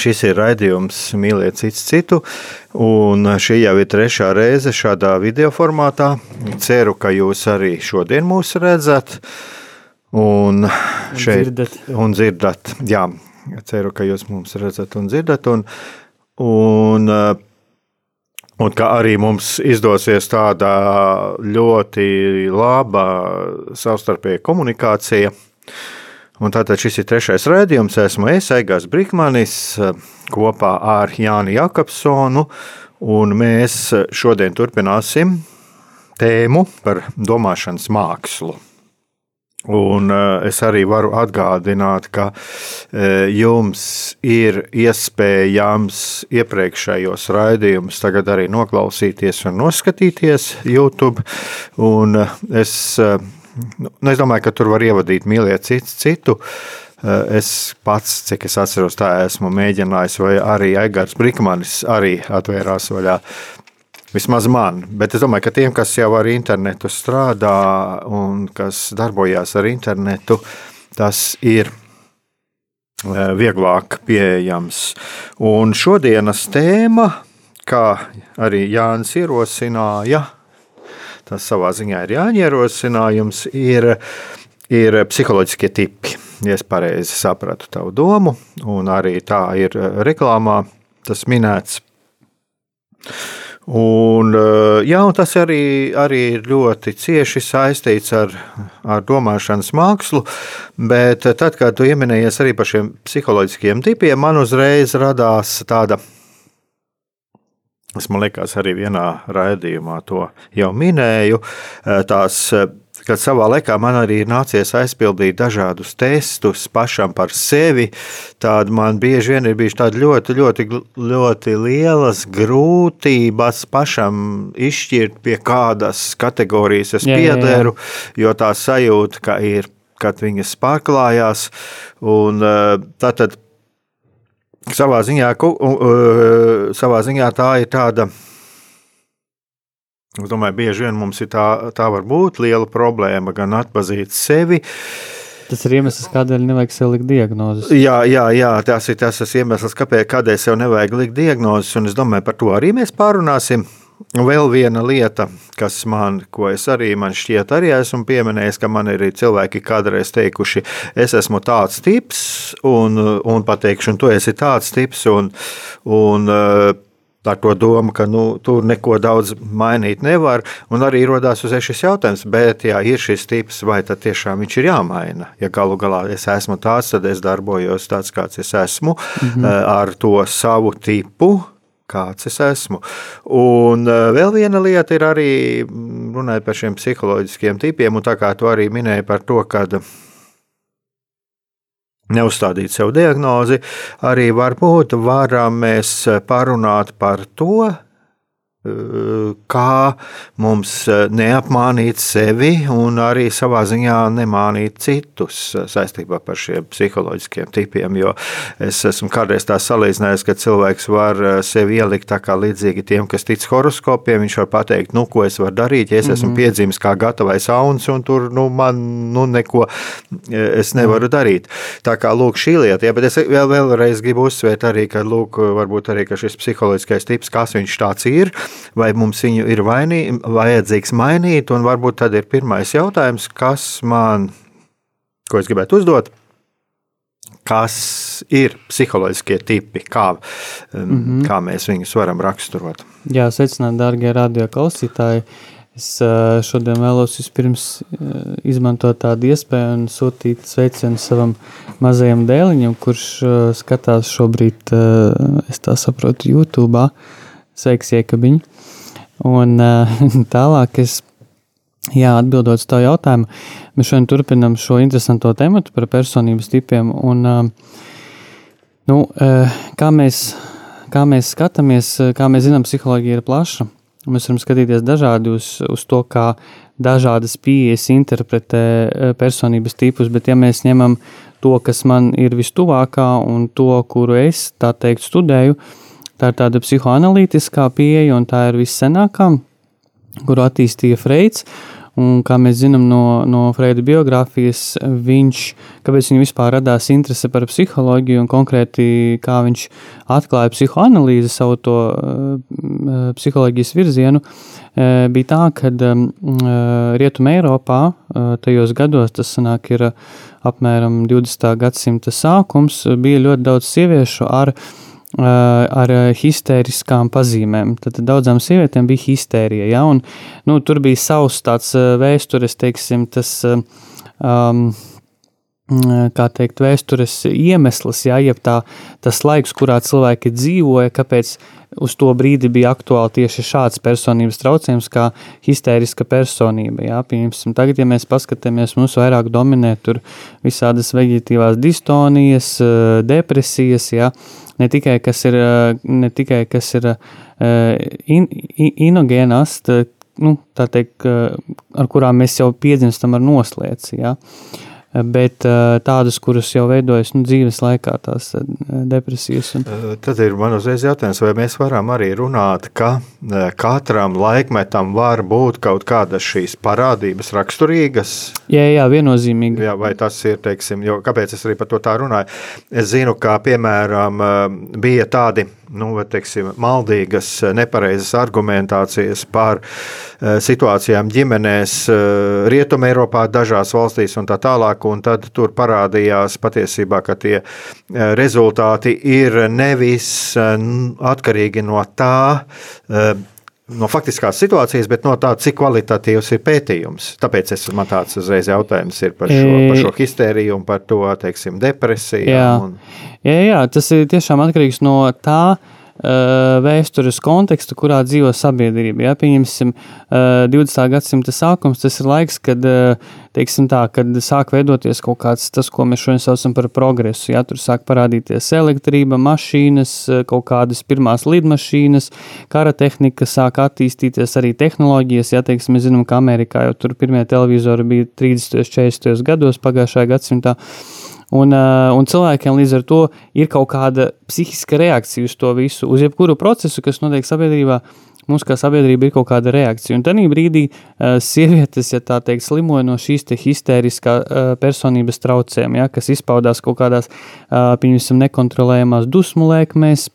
Šis ir raidījums Mīliet cits citu, un šī jau ir trešā reize šādā video formātā. Ceru, ka jūs arī šodien mūs redzat. Un šeit dzirdat. Un dzirdat. Jā, ceru, ka jūs mums redzat un dzirdat. Un, un, un ka arī mums izdosies tāda ļoti laba savstarpēja komunikācija. Un tātad šis ir trešais rādījums. Esmu es, Eigās Brīsmanis, kopā ar Jāni Jakobsonu. Mēs šodien turpināsim tēmu par domāšanas mākslu. Un eh, es arī varu atgādināt, ka eh, jums ir iespējams iepriekšējos raidījumus tagad arī noklausīties un noskatīties YouTube. Un eh, es Nu, nu, es domāju, ka tur var ievadīt mīlēt citu. citu. Eh, es pats, cik es atceros, tā esmu mēģinājis, vai arī Aigars Brīsmanis arī atvērās vaļā. Vismaz man, bet es domāju, ka tiem, kas jau ar internetu strādā un kas darbojās ar internetu, tas ir eh, vieglāk pieejams. Un šodienas tēma, kā arī Jānis ierosināja, tas savā ziņā ir jāņierosinājums, ir, ir psiholoģiskie tipi. Ja es pareizi sapratu tavu domu, un arī tā ir reklāmā tas minēts. Un, jā, un tas arī, arī ir ļoti cieši saistīts ar, ar domāšanas mākslu, bet tad, kad tu pieminējies arī par šiem psiholoģiskiem tipiem, man uzreiz radās tāda Es man liekas, arī vienā raidījumā to jau minēju. Eh, tās, eh, kad savā laikā man arī nācies aizpildīt dažādus testus pašam par sevi, tad man bieži vien ir bijušas tādas ļoti, ļoti, ļoti lielas grūtības pašam izšķirt, pie kādas kategorijas es piederu, jo tā sajūta, ka ir kad viņas pārklājās. Un, eh, tātad savā ziņā, savā ziņā tā ir tāda. Es domāju, bieži vien mums ir tā, tā var būt liela problēma gan atpazīt sevi. Tas ir iemesls, kādēļ nevajag sev likt diagnozes. Jā, jā, jā tas ir tas iemesls, kāpēc, kādēļ sev nevajag likt diagnozes. Un es domāju, par to arī mēs pārunāsim. Vēl viena lieta, kas man, ko es arī man šķiet, arī esmu pieminējis, ka man ir cilvēki kādreiz teikuši, es esmu tāds tips, un, un pateikšu, un tu esi tāds tips, un, un ar to domu, ka nu, tur neko daudz mainīt nevar. Un arī radās uzreiz šis jautājums, bet, ja ir šis tips, vai tad tiešām viņš ir jāmaina? Ja galu galā es esmu tāds, tad es darbojos tāds, kāds es esmu, mm -hmm. ar to savu tipu kāds es esmu. Un eh, vēl viena lieta ir arī mm, runājot par šiem psiholoģiskiem tipiem, un tā kā tu arī minēji par to, ka neuzstādīt sev diagnozi, arī varbūt varam mēs parunāt par to, kā mums neapmānīt sevi un arī savā ziņā nemānīt citus saistībā par šiem psiholoģiskiem tipiem. Jo es esmu kādreiz tā salīdzinājis, ka cilvēks var sevi ielikt tā kā līdzīgi tiem, kas tic horoskopiem. Viņš var pateikt, nu, ko es varu darīt, ja es esmu mm -hmm. piedzimis kā gatavais auns, un tur nu, man nu, neko es nevaru mm. darīt. Tā kā lūk, šī lieta, ja, bet es vēl, vēlreiz gribu uzsvērt arī, ka lūk, varbūt arī ka šis psiholoģiskais tips, kas viņš tāds ir vai mums viņu ir vainī, vajadzīgs mainīt. Un varbūt tad ir pirmais jautājums, kas man, ko es gribētu uzdot, kas ir psiholoģiskie tipi, kā, mm -hmm. kā mēs viņus varam raksturot. Jā, sveicināt, dārgie radio klausītāji. Es šodien vēlos vispirms izmantot tādu iespēju un sūtīt sveicienu savam mazajam dēliņam, kurš skatās šobrīd, es tā saprotu, YouTube. Sveiks, iekabiņ! Un tālāk es Jā, atbildot uz tā jautājumu, mēs šodien turpinām šo interesanto tematu par personības tipiem. Un, nu, kā, mēs, kā mēs skatāmies, kā mēs zinām, psiholoģija ir plaša. Mēs varam skatīties dažādi uz, uz to, kā dažādas pieejas interpretē personības tipus, bet ja mēs ņemam to, kas man ir vistuvākā un to, kuru es tā teikt studēju, tā ir tāda psihoanalītiskā pieeja un tā ir vissenākā, kuru attīstīja Freids. Un, kā mēs zinām no, no Freida biogrāfijas, viņš, kāpēc viņam vispār radās interese par psiholoģiju un konkrēti kā viņš atklāja psihoanalīzi, savu to uh, psiholoģijas virzienu, uh, bija tā, ka um, Rietumē Eiropā uh, tajos gados, tas sanāk ir apmēram 20. gadsimta sākums, bija ļoti daudz sieviešu ar uh, ar histēriskām pazīmēm. Tad daudzām sievietēm bija histērija. Ja? Un, nu, tur bija savs tāds vēstures, teiksim, tas. Um, kā teikt, vēstures iemesls, ja, jeb tā, tas laiks, kurā cilvēki dzīvoja, kāpēc uz to brīdi bija aktuāli tieši šāds personības traucējums, kā histēriska personība. Jā, piemēram, tagad, ja mēs paskatāmies, mums vairāk dominē tur visādas veģetīvās distonijas, depresijas, jā, ne tikai kas ir, ne tikai kas ir in, in, inogēnas, nu, tā teikt, ar kurām mēs jau piedzimstam ar noslēci, jā. Uh, bet tādas, kuras jau veidojas nu, dzīves laikā, tās depresijas. Un... Tad ir man uzreiz jautājums, vai mēs varam arī runāt, ka katram laikmetam var būt kaut kādas šīs parādības raksturīgas? Jā, jā, viennozīmīgi. Jā, vai tas ir, teiksim, jo kāpēc es arī par to tā runāju? Es zinu, ka, piemēram, bija tādi nu, teiksim, maldīgas, nepareizas argumentācijas par uh, situācijām ģimenēs, uh, Rietumē, Eiropā, dažās valstīs un tā tālāk. Un tad tur parādījās patiesībā, ka tie rezultāti ir nevis atkarīgi no tā, no faktiskās situācijas, bet no tā, cik kvalitatīvs ir pētījums. Tāpēc es, man tāds uzreiz jautājums ir par šo, par šo histēriju un par to, teiksim, depresiju. Jā. Un... jā, jā, tas ir tiešām atkarīgs no tā, Uh, vēstures kontekstu, kurā dzīvo sabiedrība. Ja, pieņemsim, uh, 20. gadsimta sākums, tas ir laiks, kad, uh, tā, kad sāk veidoties kaut kāds tas, ko mēs šodien saucam par progresu. Ja, tur sāk parādīties elektrība, mašīnas, kaut kādas pirmās lidmašīnas, kara tehnika, sāk attīstīties arī tehnoloģijas. Ja, teiksim, mēs zinām, ka Amerikā jau tur pirmie televizori bija 30. un 40. gados pagājušajā gadsimtā. Un, uh, un cilvēkiem līdz ar to ir kaut kāda psihiska reakcija uz to visu, uz jebkuru procesu, kas notiek sabiedrībā. Mums kā sabiedrība ir kaut kāda reakcija. Un tajā brīdī uh, sievietes, ja tā teikt, slimoja no šīs histēriskā uh, personības traucējuma, ja, kas izpaudās kaut kādās, uh, pieņemsim, nekontrolējamās dusmu lēkmēs,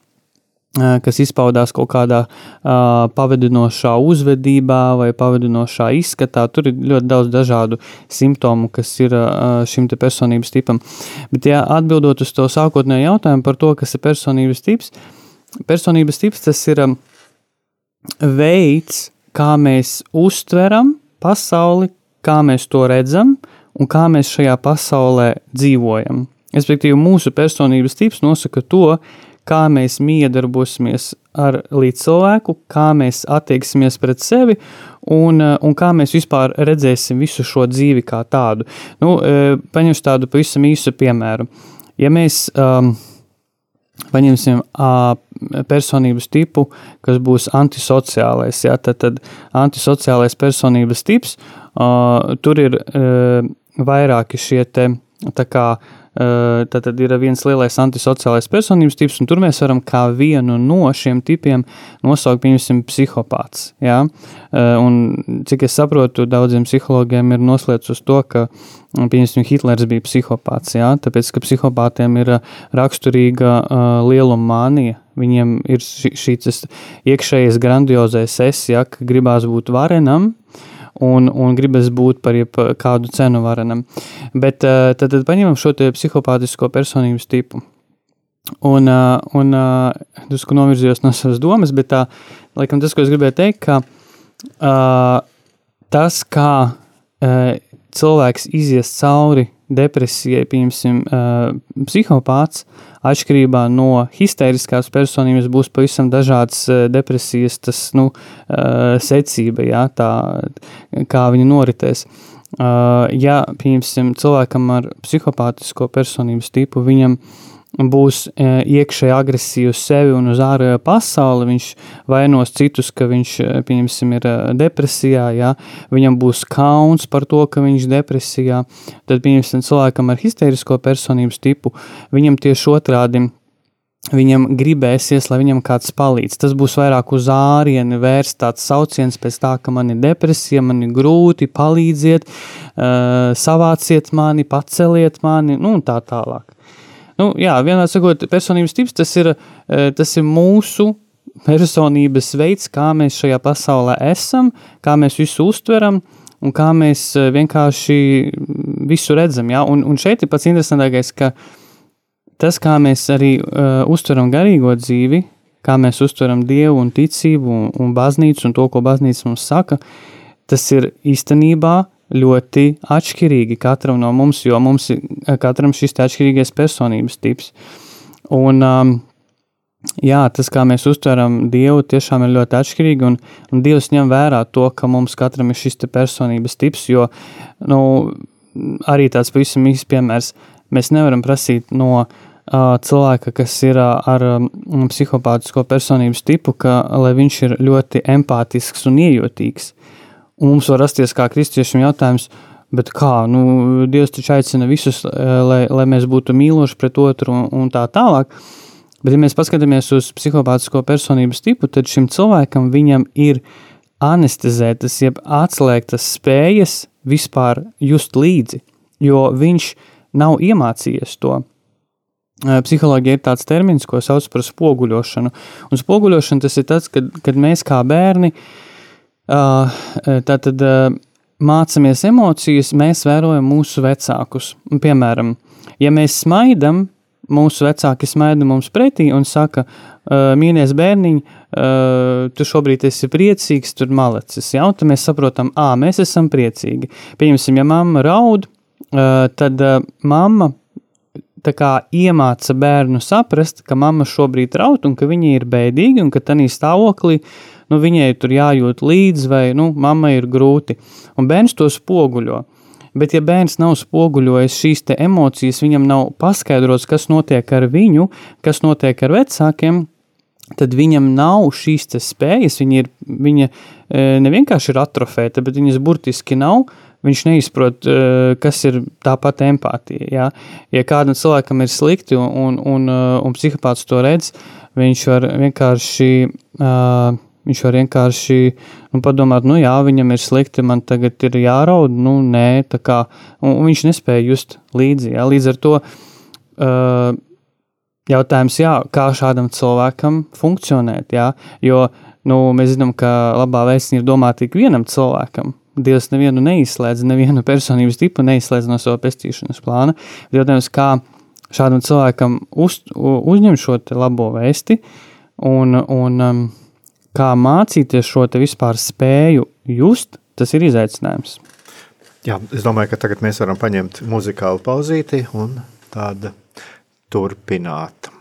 kas izpaudās kaut kādā uh, pavadinošā uzvedībā vai pavadinošā izskatā. Tur ir ļoti daudz dažādu simptomu, kas ir uh, šim personības tipam. Bet, ja atbildot uz to sākotnējo jautājumu par to, kas ir personības tips, personības tips tas ir um, veids, kā mēs uztveram pasauli, kā mēs to redzam un kā mēs šajā pasaulē dzīvojam. Respektīvi, mūsu personības tips nosaka to, kā mēs miedarbosimies ar līdzcilvēku, kā mēs attieksimies pret sevi un, eh, un kā mēs vispār redzēsim visu šo dzīvi kā tādu. Nu, eh, paņemšu tādu pavisam īsu piemēru. Ja mēs um, paņemsim uh, personības tipu, kas būs antisociālais, ja, tad, tad antisociālais personības tips, uh, tur ir uh, vairāki šie te, tā kā, uh, Tad, tad ir viens lielais antisociālais personības tips, un tur mēs varam kā vienu no šiem tipiem nosaukt, piemēram, psihopāts. Ja? Un, cik es saprotu, daudziem psihologiem ir noslēdz uz to, ka piemēram, Hitlers bija psihopāts. Ja? Tāpēc, ka psihopātiem ir raksturīga uh, lieluma mānija. Viņiem ir šī iekšējais grandiozais es, ja, ka gribās būt varenam, un, un gribas būt par jebkādu cenu varenam. Bet tad, tad paņemam šo psihopātisko personības tipu. Un, un drusku novirzījos no savas domas, bet tā, laikam, tas, ko es gribēju teikt, ka uh, tas, kā uh, cilvēks izies cauri depresijai, piemēram, uh, psihopāts, atšķirībā no histēriskās personības, būs pavisam dažādas depresijas tas, nu, uh, secība, jā, tā, kā viņa noritēs. Uh, ja, piemēram, cilvēkam ar psihopātisko personības tipu, viņam uh, būs e, iekšēji agresīvs uz sevi un uz ārējo pasauli. Viņš vainos citus, ka viņš e, pieņemsim, ir e, depresijā, ja? viņam būs kauns par to, ka viņš ir depresijā. Tad, pieņemsim, cilvēkam ar histērisko personības tipu, viņam tieši otrādi. Viņam gribēsies, lai viņam kāds palīdz. Tas būs vairāk uz ārienu vērsts tāds sauciens pēc tā, ka man ir depresija, man ir grūti, palīdziet, savāciet mani, paceliet mani, nu un tā tālāk. Nu, jā, vienā sakot, personības tips tas ir, eh, tas ir mūsu personības veids, kā mēs šajā pasaulē esam, kā mēs visu uztveram un kā mēs eh, vienkārši visu redzam. Ja? Un, un šeit ir pats interesantākais, ka tas, kā mēs arī uh, uztveram garīgo dzīvi, kā mēs uztveram dievu un ticību un, un baznīcu un to, ko baznīca mums saka, tas ir īstenībā ļoti atšķirīgi katram no mums, jo mums ir eh, katram šis atšķirīgais personības tips. Un, um, jā, tas, kā mēs uztveram Dievu, tiešām ir ļoti atšķirīgi, un, un Dievs ņem vērā to, ka mums katram ir šis personības tips, jo nu, arī tāds pavisam īsts piemērs, mēs nevaram prasīt no uh, cilvēka, kas ir uh, ar um, psihopātisko personības tipu, ka, lai viņš ir ļoti empātisks un iejotīgs. Un mums var rasties kā kristiešiem jautājums, bet kā, nu, Dievs taču aicina visus, eh, lai, lai mēs būtu mīloši pret otru un, un tā tālāk. Bet, ja mēs paskatāmies uz psihopātisko personības tipu, tad šim cilvēkam viņam ir anestezētas, jeb atslēgtas spējas vispār just līdzi, jo viņš nav iemācījies to. Eh, psiholoģija ir tāds termins, ko sauc par spoguļošanu. Un spoguļošana tas ir tas, kad, kad mēs kā bērni uh, Tātad mācāmies emocijas, mēs vērojam mūsu vecākus. Piemēram, ja mēs smaidam, mūsu vecāki smaida mums pretī un saka, mīļais bērniņ, tu šobrīd esi priecīgs, tur malecis. Ja? Un tad mēs saprotam, ā, mēs esam priecīgi. Pieņemsim, ja mamma raud, tad mamma tā kā iemāca bērnu saprast, ka mamma šobrīd raud un ka viņa ir bēdīga un ka tādā stāvoklī uh, nu, viņai tur jājūt līdzi, vai nu, mammai ir grūti. Un bērns to spoguļo. Bet, ja bērns nav spoguļojis šīs emocijas, viņam nav paskaidrots, kas notiek ar viņu, kas notiek ar vecākiem, tad viņam nav šīs spējas. Viņa, ir, viņa e, nevienkārši ir atrofēta, bet viņas burtiski nav. Viņš neizprot, e, kas ir tā pati empātija. Ja, ja kādam cilvēkam ir slikti un, un, un, e, un psihopāts to redz, viņš var vienkārši. Uh, Viņš var vienkārši nu, padomāt, nu jā, viņam ir slikti, man tagad ir jāraud, nu nē, tā kā, un, un viņš nespēja just līdzi. Jā. Līdz ar to uh, jautājums, jā, kā šādam cilvēkam funkcionēt, jā, jo nu, mēs zinām, ka labā vēstnie ir domāta tik vienam cilvēkam. Dievs nevienu neizslēdz, nevienu personības tipu neizslēdz no sava pestīšanas plāna. Jautājums, kā šādam cilvēkam uz, uzņem šo labo vēsti un, un um, kā mācīties šo vispār spēju just, tas ir izaicinājums. Jā, es domāju, ka tagad mēs varam paņemt muzikālu pauzīti un tādu turpināt.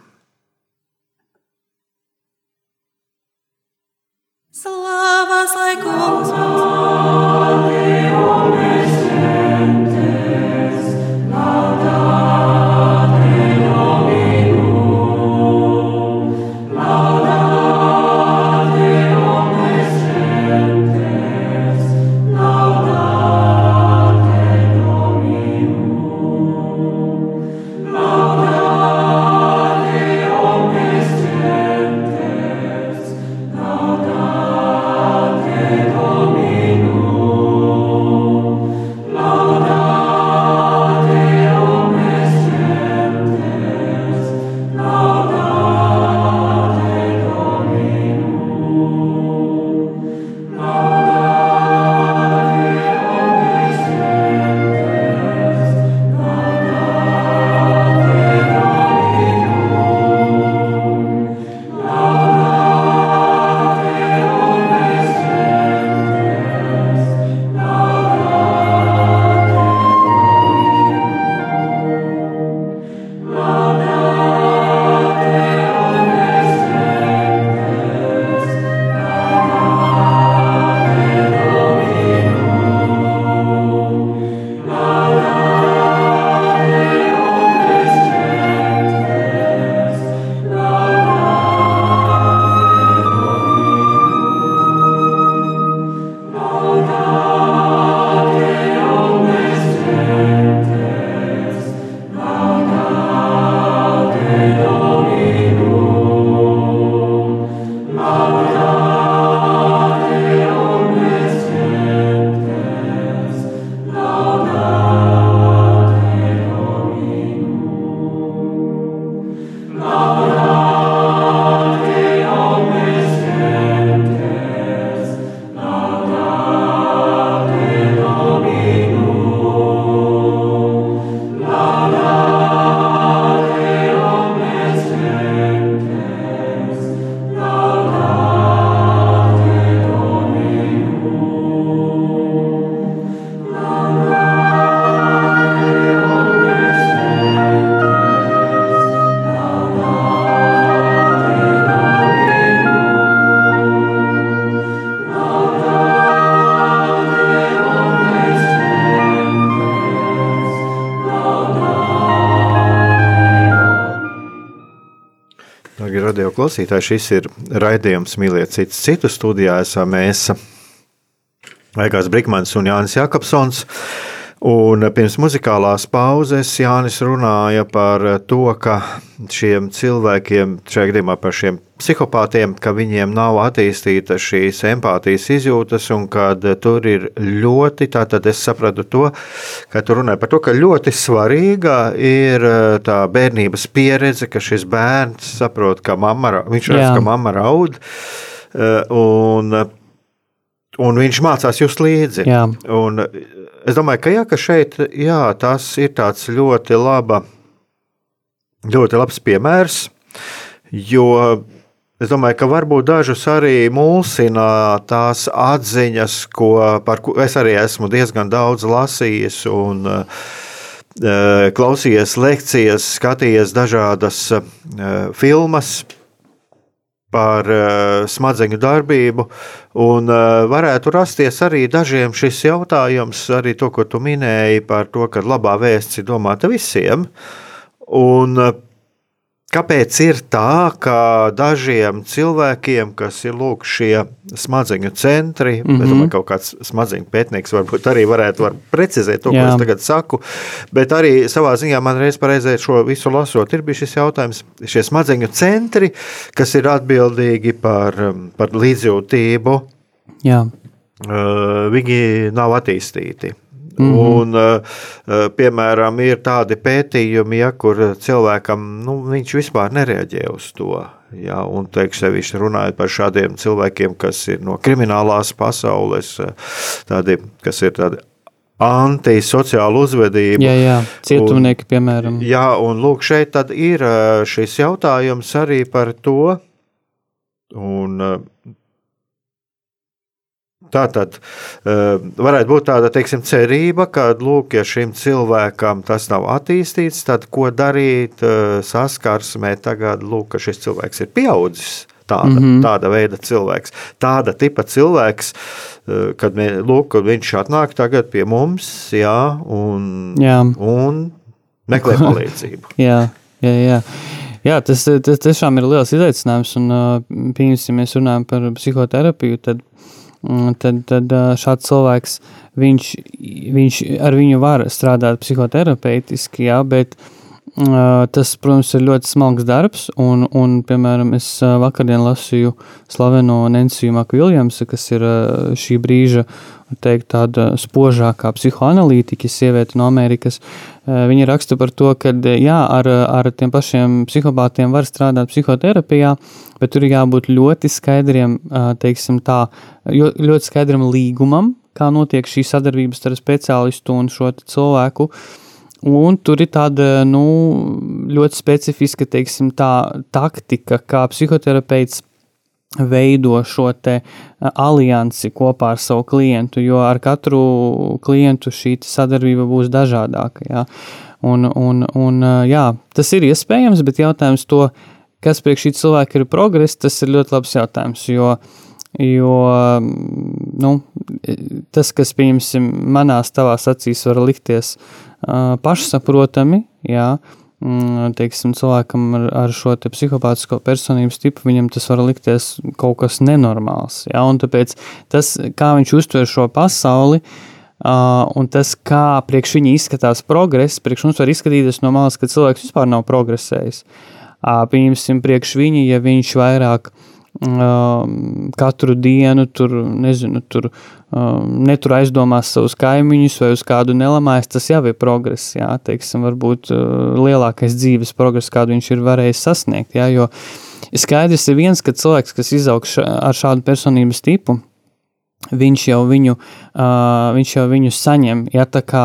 Slavas lai klausītāji. Šis ir raidījums Mīliet citu citu studijā. Esam mēs Aigās Brikmans un Jānis Jakobsons. Un pirms muzikālās pauzes Jānis runāja par to, ka šiem cilvēkiem, šajā gadījumā par šiem psihopātiem, ka viņiem nav attīstīta šīs empātijas izjūtas, un ka tur ir ļoti, tātad es sapratu to, ka tu runāji par to, ka ļoti svarīga ir tā bērnības pieredze, ka šis bērns saprot, ka mamma, viņš redz, ka mamma raud, un, un viņš mācās just līdzi. Es domāju, ka, jā, ka šeit jā, tas ir tāds ļoti, laba, ļoti labs piemērs, jo es domāju, ka varbūt dažus arī mulsina tās atziņas, ko, par ko es arī esmu diezgan daudz lasījis un uh, klausījies lekcijas, skatījies dažādas uh, filmas par uh, smadzeņu darbību, un varētu rasties arī dažiem šis jautājums, arī to, ko tu minēji par to, ka labā vēsts ir domāta visiem. Un, Kāpēc ir tā, ka dažiem cilvēkiem, kas ir lūk, šie smadzeņu centri, mm -hmm. es domāju, ka kaut kāds smadzeņu pētnieks varbūt arī varētu var precizēt to, Jā. ko es tagad saku, bet arī savā ziņā man reiz pareizē šo visu lasot, ir bijis šis jautājums, šie smadzeņu centri, kas ir atbildīgi par, par līdzjūtību, Jā. viņi nav attīstīti. Mm -hmm. Un, eh, piemēram, ir tādi pētījumi, ja, kur cilvēkam nu, viņš vispār nereaģē uz to. Ja, un sevišķi runājot par šādiem cilvēkiem, kas ir no kriminālās pasaules, eh, tādi, kas ir tādi antisociālu uzvedību. Jā, jā, cietumnieki, un, piemēram. Jā, un lūk, šeit ir šis jautājums arī par to, un Tā tad uh, varētu būt tāda teiksim, cerība, ka, lūk, ja šim cilvēkam tas nav attīstīts, tad ko darīt uh, saskarsmē tagad, lūk, ka šis cilvēks ir pieaudzis. Tāda, mm -hmm. tāda veida cilvēks, tāda tipa cilvēks, uh, kad mē, lūk, viņš atnāk tagad pie mums jā, un, jā. un meklē palīdzību. jā, jā, jā. Jā, tas, tas tiešām ir liels izaicinājums. Un, pieņemsim, ja mēs runājam par psihoterapiju, tad tad, tad šāds cilvēks, viņš, viņš ar viņu var strādāt psihoterapeitiski, jā, bet tas, protams, ir ļoti smalks darbs, un, un piemēram, es vakardien lasīju slaveno Nensiju Makviljamsu, kas ir šī brīža teikt, tāda spožākā psihoanalītiķa, sieviete no Amerikas. Viņa raksta par to, ka jā, ar, ar tiem pašiem psihopātiem var strādāt psihoterapijā, bet tur jābūt ļoti skaidriem, teiksim tā, ļoti skaidram līgumam, kā notiek šī sadarbība starp speciālistu un šo cilvēku. Un tur ir tāda nu, ļoti specifiska teiksim, tā, taktika, kā psihoterapeits veido šo aliansi kopā ar savu klientu, jo ar katru klientu šī sadarbība būs dažādāka. Jā. Un, un, un, jā, tas ir iespējams, bet jautājums to, kas priekš šī cilvēka ir progress, tas ir ļoti labs jautājums. Jo, jo nu, tas, kas, pieņemsim, manās tavās acīs var likties uh, pašsaprotami, jā, Mm, teiksim, cilvēkam ar, ar šo psihopātisko personības tipu, viņam tas var likties kaut kas nenormāls. Ja? Tāpēc tas, kā viņš uztver šo pasauli, uh, un tas, kā priekš viņa izskatās progress, priekš mums var izskatīties no malas, ka cilvēks vispār nav progresējis. Uh, pieņemsim, priekš viņa, ja viņš vairāk uh, katru dienu tur, nezinu, tur netur aizdomās savus kaimiņus vai uz kādu nelamājas, tas jau ir progress, jā, teiksim, varbūt uh, lielākais dzīves progress, kādu viņš ir varējis sasniegt, jā, jo skaidrs ir viens, ka cilvēks, kas izaug ar šādu personības tipu, viņš jau viņu, uh, viņš jau viņu saņem, ja tā kā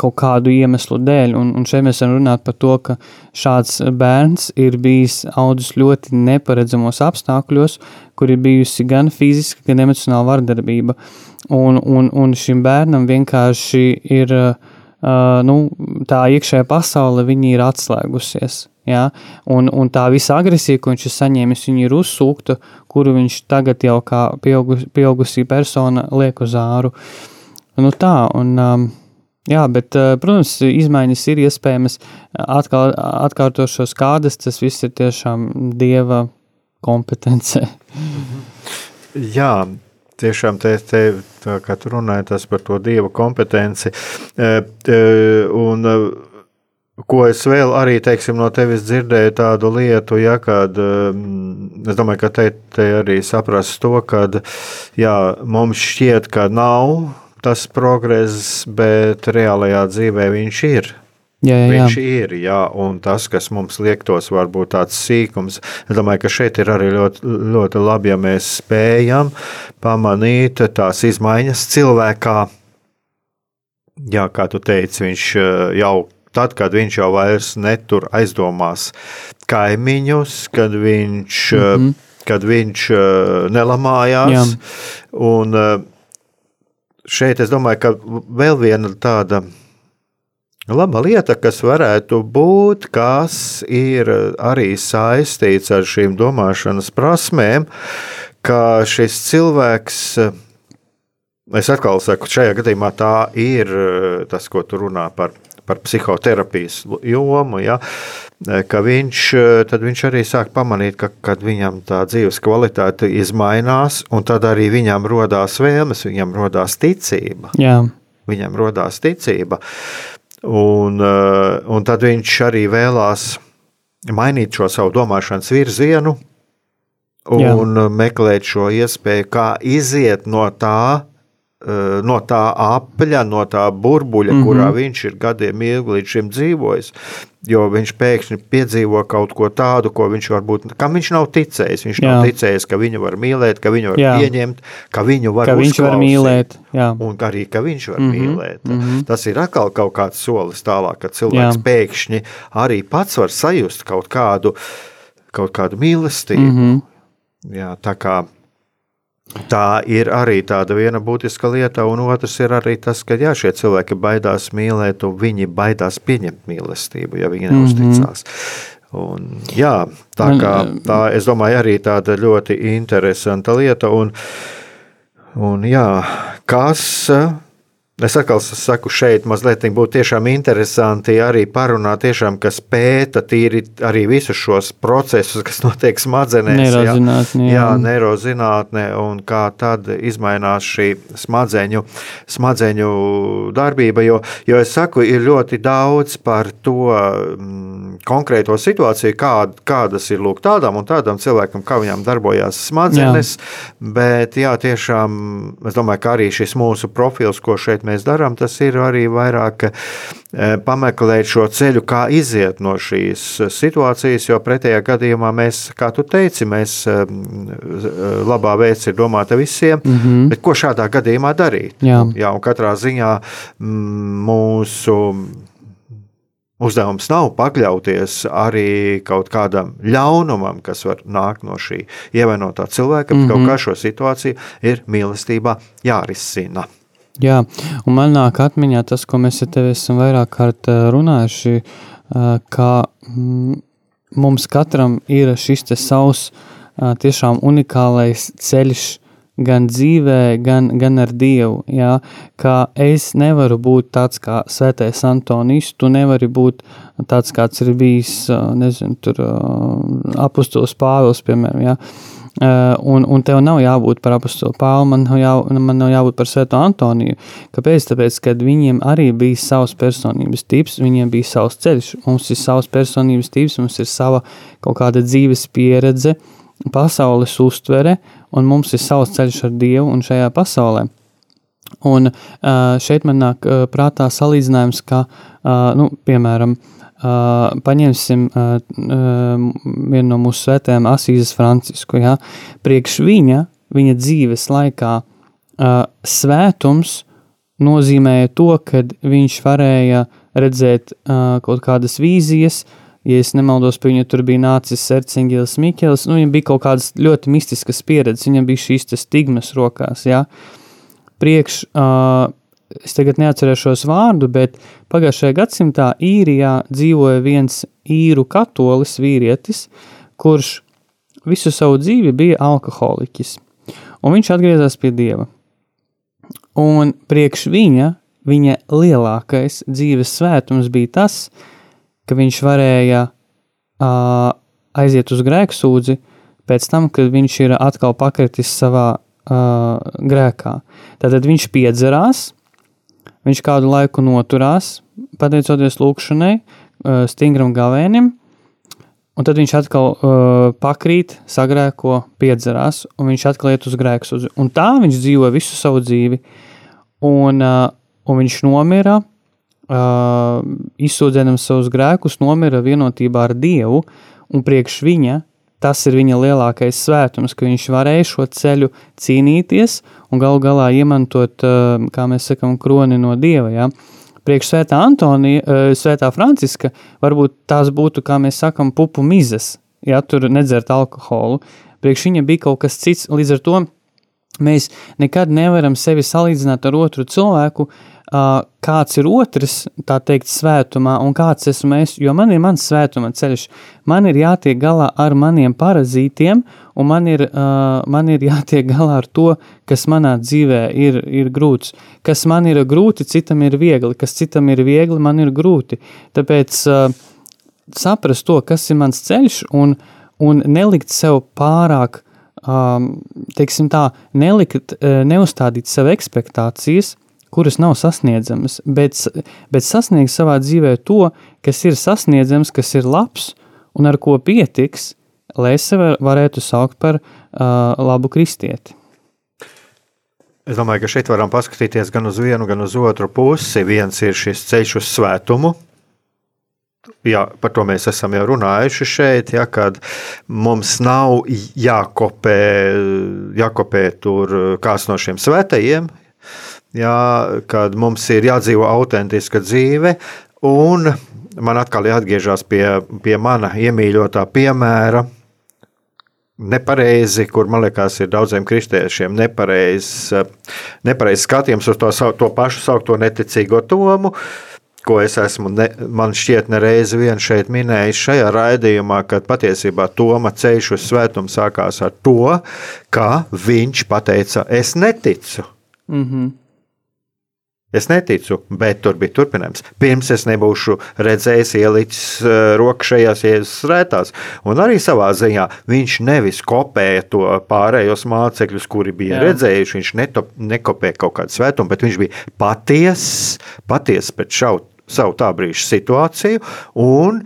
kaut kādu iemeslu dēļ. Un, un šeit mēs varam runāt par to, ka šāds bērns ir bijis audzis ļoti neparedzamos apstākļos, kur ir bijusi gan fiziska, gan emocionāla vardarbība. Un, un, un šim bērnam vienkārši ir uh, nu, tā iekšējā pasaule, viņa ir atslēgusies. Ja? Un, un tā visa agresija, ko viņš ir saņēmis, ir uzsūkta, kuru viņš tagad jau kā pieaugus, pieaugusī persona liek uz āru. Nu tā, un, um, Jā, bet, eh, protams, izmaiņas ir iespējamas. Atkal, atkārtošos kādas, tas viss ir tiešām dieva kompetencē. Jā, tiešām te, te tā kā tu runāji tas par to Dieva kompetenci. E, e, un, Ko es vēl arī teiksim, no tevis dzirdēju, tādu lietu, ja, kad es domāju, ka te, te arī saprast to, ka jā, mums šķiet, ka nav tas progress, bet reālajā dzīvē viņš ir. Jā, jā, jā. Viņš ir, jā, un tas, kas mums liektos, varbūt tāds sīkums. Es domāju, ka šeit ir arī ļoti, ļoti labi, ja mēs spējam pamanīt tās izmaiņas cilvēkā. Jā, kā tu teici, viņš jau tad, kad viņš jau vairs netur aizdomās kaimiņus, kad viņš, mm -hmm. kad viņš nelamājās. Jā. Un šeit es domāju, ka vēl viena tāda Laba lieta, kas varētu būt, kas ir arī saistīts ar šīm domāšanas prasmēm, ka šis cilvēks, es atkal saku, šajā gadījumā tā ir tas, ko tu runā par, par psihoterapijas jomu. Ja, ka viņš, viņš arī sāk pamanīt, ka kad viņam tā dzīves kvalitāte izmainās, un tad arī viņam radās vēlmes, viņam radās ticība. Jā. Viņam radās ticība. Un, un tad viņš arī vēlās mainīt šo savu domāšanas virzienu un Jā. meklēt šo iespēju, kā iziet no tā, no tā apļa, no tā burbuļa, mm -hmm. kurā viņš ir gadiem ilgi līdz šim dzīvojis jo viņš pēkšņi piedzīvo kaut ko tādu, ko viņš varbūt, kam viņš nav ticējis. Viņš jā. nav ticējis, ka viņu var mīlēt, ka viņu var jā. pieņemt, ka viņu var, ka viņš var mīlēt. Jā. Un arī, ka viņš var mm -hmm. mīlēt. Mm -hmm. Tas ir atkal kaut kāds solis tālāk, kad cilvēks jā. pēkšņi arī pats var sajust kaut kādu, kaut kādu mīlestību. Mm -hmm. Jā, tā kā Tā ir arī tāda viena būtiska lieta, un otrs ir arī tas, ka jā, šie cilvēki baidās mīlēt, un viņi baidās pieņemt mīlestību, ja viņi neusticās. Mm -hmm. Un, jā, tā, kā, tā es domāju, arī tāda ļoti interesanta lieta. Un, un jā, kas Es atkal saku, šeit mazliet būtu tiešām interesanti arī parunāt, tiešām, kas pēta tīri arī visus šos procesus, kas notiek smadzenēs. Neirozinātne. Jā, jā neirozinātne un kā tad izmainās šī smadzeņu, smadzeņu darbība, jo, jo es saku, ir ļoti daudz par to mm, konkrēto situāciju, kā, kādas ir lūk tādam un tādam cilvēkam, kā viņām darbojās smadzenes, jā. bet jā, tiešām es domāju, ka arī šis mūsu profils, ko šeit mēs darām, tas ir arī vairāk eh, pameklēt šo ceļu, kā iziet no šīs situācijas, jo pretējā gadījumā mēs, kā tu teici, mēs eh, labā veids ir domāta visiem, mm -hmm. bet ko šādā gadījumā darīt? Jā, Jā un katrā ziņā mm, mūsu Uzdevums nav pakļauties arī kaut kādam ļaunumam, kas var nākt no šī ievainotā cilvēka, bet mm -hmm. kaut mhm. kā šo situāciju ir mīlestībā jārisina. Jā, un man nāk atmiņā tas, ko mēs ar tevi esam vairāk kārt runājuši, ka mm, mums katram ir šis savs tiešām unikālais ceļš gan dzīvē, gan, gan ar Dievu. Jā, ka es nevaru būt tāds kā Svētais Antonijs, tu nevari būt tāds, kāds ir bijis, nezinu, tur apustulis Pāvils, piemēram, jā. Uh, un, un tev nav jābūt par apakstu Pālu, man, nav jā, man nav jābūt par Svēto Antoniju. Kāpēc? Tāpēc, ka viņiem arī bija savs personības tips, viņiem bija savs ceļš. Mums ir savs personības tips, mums ir sava kaut kāda dzīves pieredze, pasaules uztvere, un mums ir savs ceļš ar Dievu un šajā pasaulē. Un uh, šeit man nāk uh, prātā salīdzinājums, ka, nu, piemēram, paņemsim vienu no mūsu svētējiem, Asīzes Francisku. Ja? Priekš viņa, viņa dzīves laikā, svētums nozīmēja to, ka viņš varēja redzēt kaut kādas vīzijas. Ja es nemaldos, pie viņa tur bija nācis Ercingils Mikls, nu, viņam bija kaut kādas ļoti mistiskas pieredzes, viņam bija šīs stigmas rokās. Ja? Priekš uh, es tagad neatcerēšos vārdu, bet pagājušajā gadsimtā īrijā dzīvoja viens īru katolis vīrietis, kurš visu savu dzīvi bija alkoholiķis. Un viņš atgriezās pie dieva. Un priekš viņa, viņa lielākais dzīves svētums bija tas, ka viņš varēja uh, aiziet uz grēksūdzi, pēc tam, kad viņš ir atkal pakritis savā uh, grēkā. Tātad viņš piedzerās, viņš kādu laiku noturās, pateicoties lūkšanai, uh, stingram gavēnim, un tad viņš atkal uh, pakrīt, sagrēko, piedzerās, un viņš atkal iet uz grēks. Uz, un tā viņš dzīvo visu savu dzīvi, un, uh, un viņš nomira, uh, izsūdzēdams savus grēkus, nomira vienotībā ar Dievu, un priekš viņa tas ir viņa lielākais svētums, ka viņš varēja šo ceļu cīnīties un galu galā iemantot, uh, kā mēs sakam, kroni no Dieva. Ja? Priekš svētā Antonija, uh, svētā Franciska, varbūt tās būtu, kā mēs sakam, pupu mizas, ja tur nedzert alkoholu. Priekš viņa bija kaut kas cits, līdz ar to mēs nekad nevaram sevi salīdzināt ar otru cilvēku, uh, kāds ir otrs, tā teikt, svētumā, un kāds esmu es, jo man ir mans svētuma ceļš. Man ir jātiek galā ar maniem parazītiem, un man ir, uh, man ir jātiek galā ar to, kas manā dzīvē ir, ir grūts. Kas man ir grūti, citam ir viegli, kas citam ir viegli, man ir grūti. Tāpēc uh, saprast to, kas ir mans ceļš, un, un nelikt sev pārāk, um, teiksim tā, nelikt, neuzstādīt sev ekspektācijas, kuras nav sasniedzamas, bet, bet sasniegt savā dzīvē to, kas ir sasniedzams, kas ir labs un ar ko pietiks, lai es sevi varētu saukt par uh, labu kristieti. Es domāju, ka šeit varam paskatīties gan uz vienu, gan uz otru pusi. Viens ir šis ceļš uz svētumu, Jā, par to mēs esam jau runājuši šeit, ja, kad mums nav jākopē, jākopē tur kāds no šiem svētajiem, jā, kad mums ir jādzīvo autentiska dzīve. Un man atkal jāatgriežas pie, pie mana iemīļotā piemēra. Nepareizi, kur man liekas, ir daudziem kristiešiem nepareizs nepareiz skatījums uz to, to pašu saukto neticīgo tomu, ko es esmu, ne, man šķiet, nereizi vien šeit minējis šajā raidījumā, kad patiesībā Toma ceļš uz svētumu sākās ar to, ka viņš teica, es neticu. Mm -hmm. Es neticu, bet tur bija turpinājums. Pirms es nebūšu redzējis, ielicis uh, roku šajās jēzus rētās. Un arī savā ziņā viņš nevis kopēja to pārējos mācekļus, kuri bija Jā. redzējuši. Viņš netop, nekopēja kaut kādu svētumu, bet viņš bija patiess, patiess pēc šaut, savu tā brīža situāciju un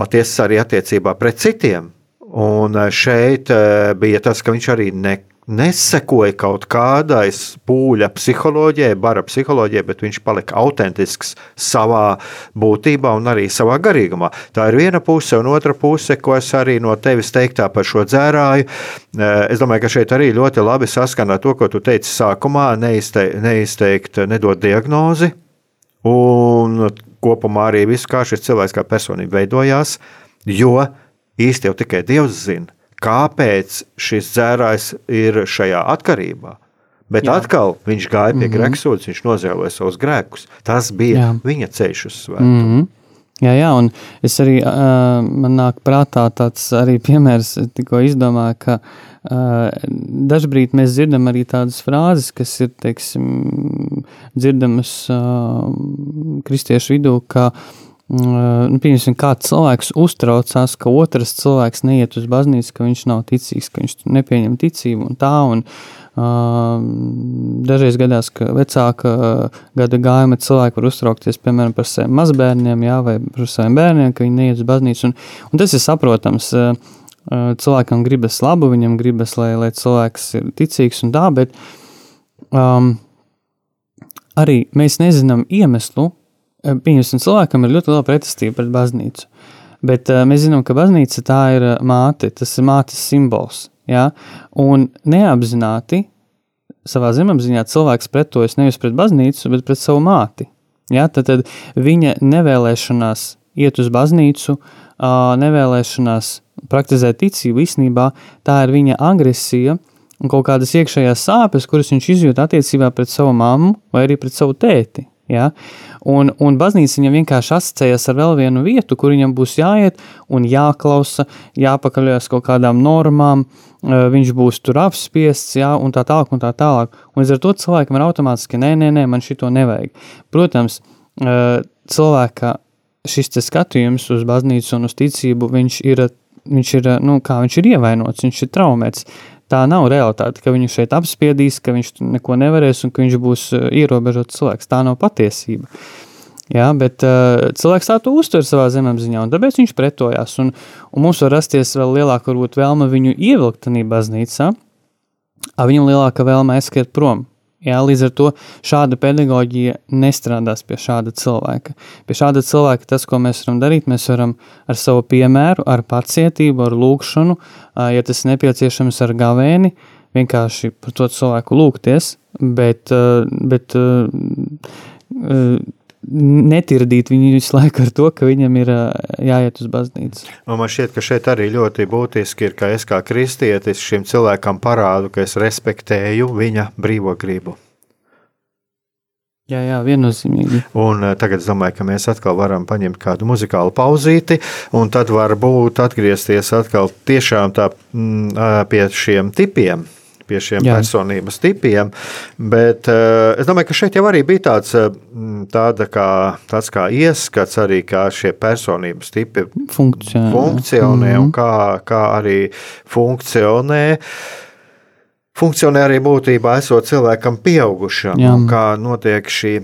patiess arī attiecībā pret citiem. Un eh, šeit eh, bija tas, ka viņš arī nekopēja nesekoja kaut kādai pūļa psiholoģijai, bara psiholoģijai, bet viņš palika autentisks savā būtībā un arī savā garīgumā. Tā ir viena puse, un otra puse, ko es arī no tevis teiktā par šo dzērāju. Eh, es domāju, ka šeit arī ļoti labi saskana to, ko tu teici sākumā, neizteikt, neizteikt nedot diagnozi, un kopumā arī visu, kā šis cilvēks kā personība veidojās, jo īsti jau tikai Dievs zina kāpēc šis dzērājs ir šajā atkarībā. Bet Jā. atkal viņš gāja pie mm -hmm. grēksūdzes, viņš nozēloja savus grēkus. Tas bija Jā. viņa ceļš uz svētumu. Mm -hmm. Jā, jā, un es arī, uh, man nāk prātā tāds arī piemērs, tikko izdomāju, ka uh, dažbrīd mēs dzirdam arī tādas frāzes, kas ir, teiksim, dzirdamas uh, kristiešu vidū, ka uh, nu, pieņemsim, kāds cilvēks uztraucās, ka otrs cilvēks neiet uz baznīcu, ka viņš nav ticīgs, ka viņš nepieņem ticību un tā. Un, uh, dažreiz gadās, ka vecāka gada gājuma cilvēki var uztraukties piemēram par saviem mazbērniem jā, vai par saviem bērniem, ka viņi neiet uz baznīcu. Un, un tas ir saprotams. Uh, cilvēkam gribas labu, viņam gribas, lai, lai cilvēks ir ticīgs un tā, bet um, arī mēs nezinām iemeslu, Pieņemsim, cilvēkam ir ļoti liela pretestība pret baznīcu. Bet uh, mēs zinām, ka baznīca tā ir māte, tas ir mātes simbols. Ja? Un neapzināti savā zemapziņā cilvēks pretojas nevis pret baznīcu, bet pret savu māti. Ja? Tad, tad viņa nevēlēšanās iet uz baznīcu, uh, nevēlēšanās praktizēt ticību īstenībā, tā ir viņa agresija un kaut kādas iekšējās sāpes, kuras viņš izjūt attiecībā pret savu mammu vai arī pret savu tēti. Ja? Un, un baznīca viņam vienkārši asociējas ar vēl vienu vietu, kur viņam būs jāiet un jāklausa, jāpakaļās kaut kādām normām, viņš būs tur apspiests, ja? un tā tālāk, un tā tālāk. Un līdz ar to cilvēkam ir automātiski, nē, nē, nē, man šito nevajag. Protams, cilvēka šis skatījums uz baznīcu un uz ticību, viņš ir viņš ir, nu, kā viņš ir ievainots, viņš ir traumēts. Tā nav realitāte, ka viņu šeit apspiedīs, ka viņš neko nevarēs un ka viņš būs ierobežots cilvēks. Tā nav patiesība. Jā, bet uh, cilvēks tā to uztver savā zemapziņā, un tāpēc viņš pretojās. Un, un mums var rasties vēl lielāka varbūt, vēlme viņu ievilkt tajā baznīcā, a viņam lielāka vēlme aizskriet prom. Jā, līdz ar to šāda pedagoģija nestrādās pie šāda cilvēka. Pie šāda cilvēka tas, ko mēs varam darīt, mēs varam ar savu piemēru, ar pacietību, ar lūgšanu, ja tas nepieciešams ar gavēni, vienkārši par to cilvēku lūgties, bet, bet netirdīt viņu visu laiku ar to, ka viņam ir jāiet uz baznīcu. Un man šķiet, ka šeit arī ļoti būtiski ir, ka es kā kristietis šim cilvēkam parādu, ka es respektēju viņa brīvo gribu. Jā, jā, viennozīmīgi. Un tagad es domāju, ka mēs atkal varam paņemt kādu muzikālu pauzīti, un tad varbūt atgriezties atkal tiešām tā, m, pie šiem tipiem pie šiem Jā. personības tipiem. Bet uh, es domāju, ka šeit jau arī bija tāds, uh, kā, tāds kā ieskats, arī kā šie personības tipi funkcionē, funkcionē mm -hmm. un kā, kā arī funkcionē. Funkcionē arī būtībā esot cilvēkam pieaugušam, kā notiek šī,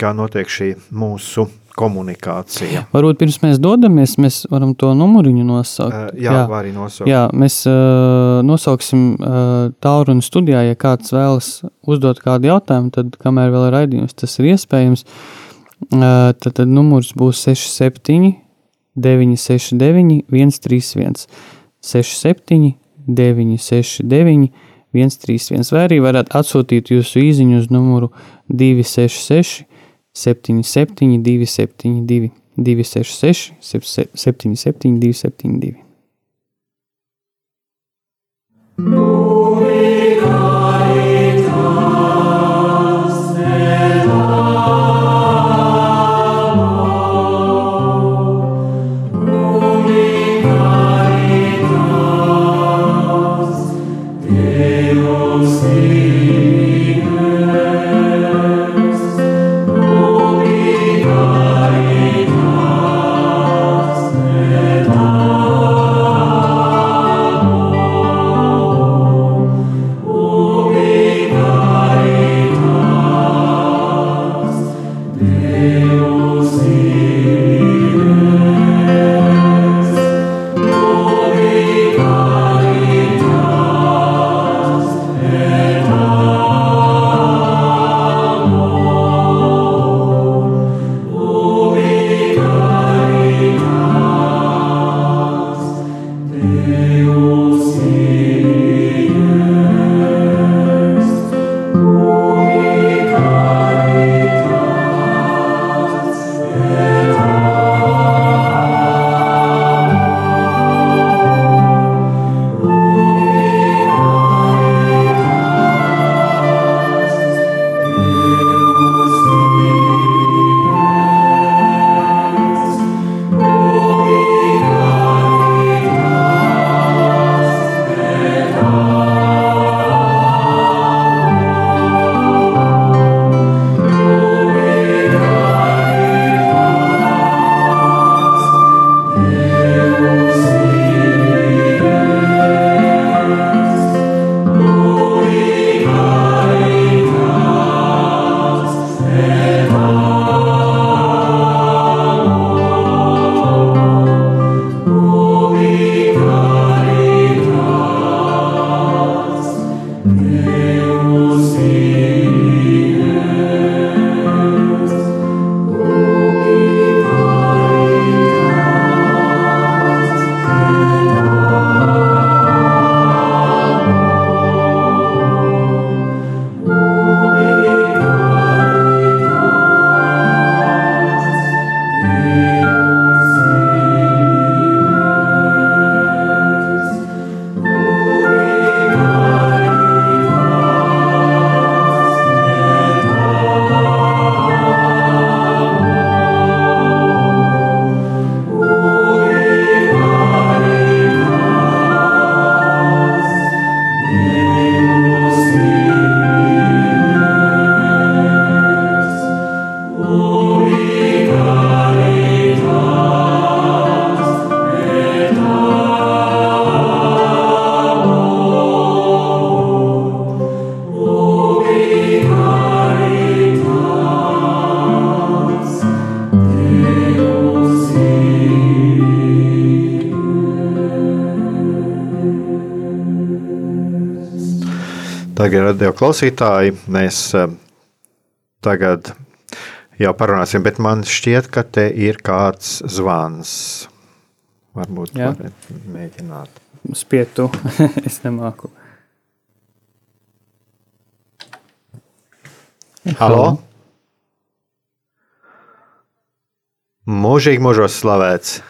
kā notiek šī mūsu komunikācija. Varbūt pirms mēs dodamies, mēs varam to numuriņu nosaukt. Uh, jā, jā, arī nosaukt. Jā, mēs uh, nosauksim uh, tālruni studijā, ja kāds vēlas uzdot kādu jautājumu, tad kamēr vēl ir raidījums, tas ir iespējams. Uh, tad, tad numurs būs 67 969 131 67 969 131 vai arī varat atsūtīt jūsu īziņu uz numuru 266 77, 272, 266, 77, 272. Tagad, radio klausītāji, mēs eh, tagad jau parunāsim, bet man šķiet, ka te ir kāds zvans. Varbūt mēģināt. Spietu, es nemāku. Halo? Mūžīgi mūžos slavēts.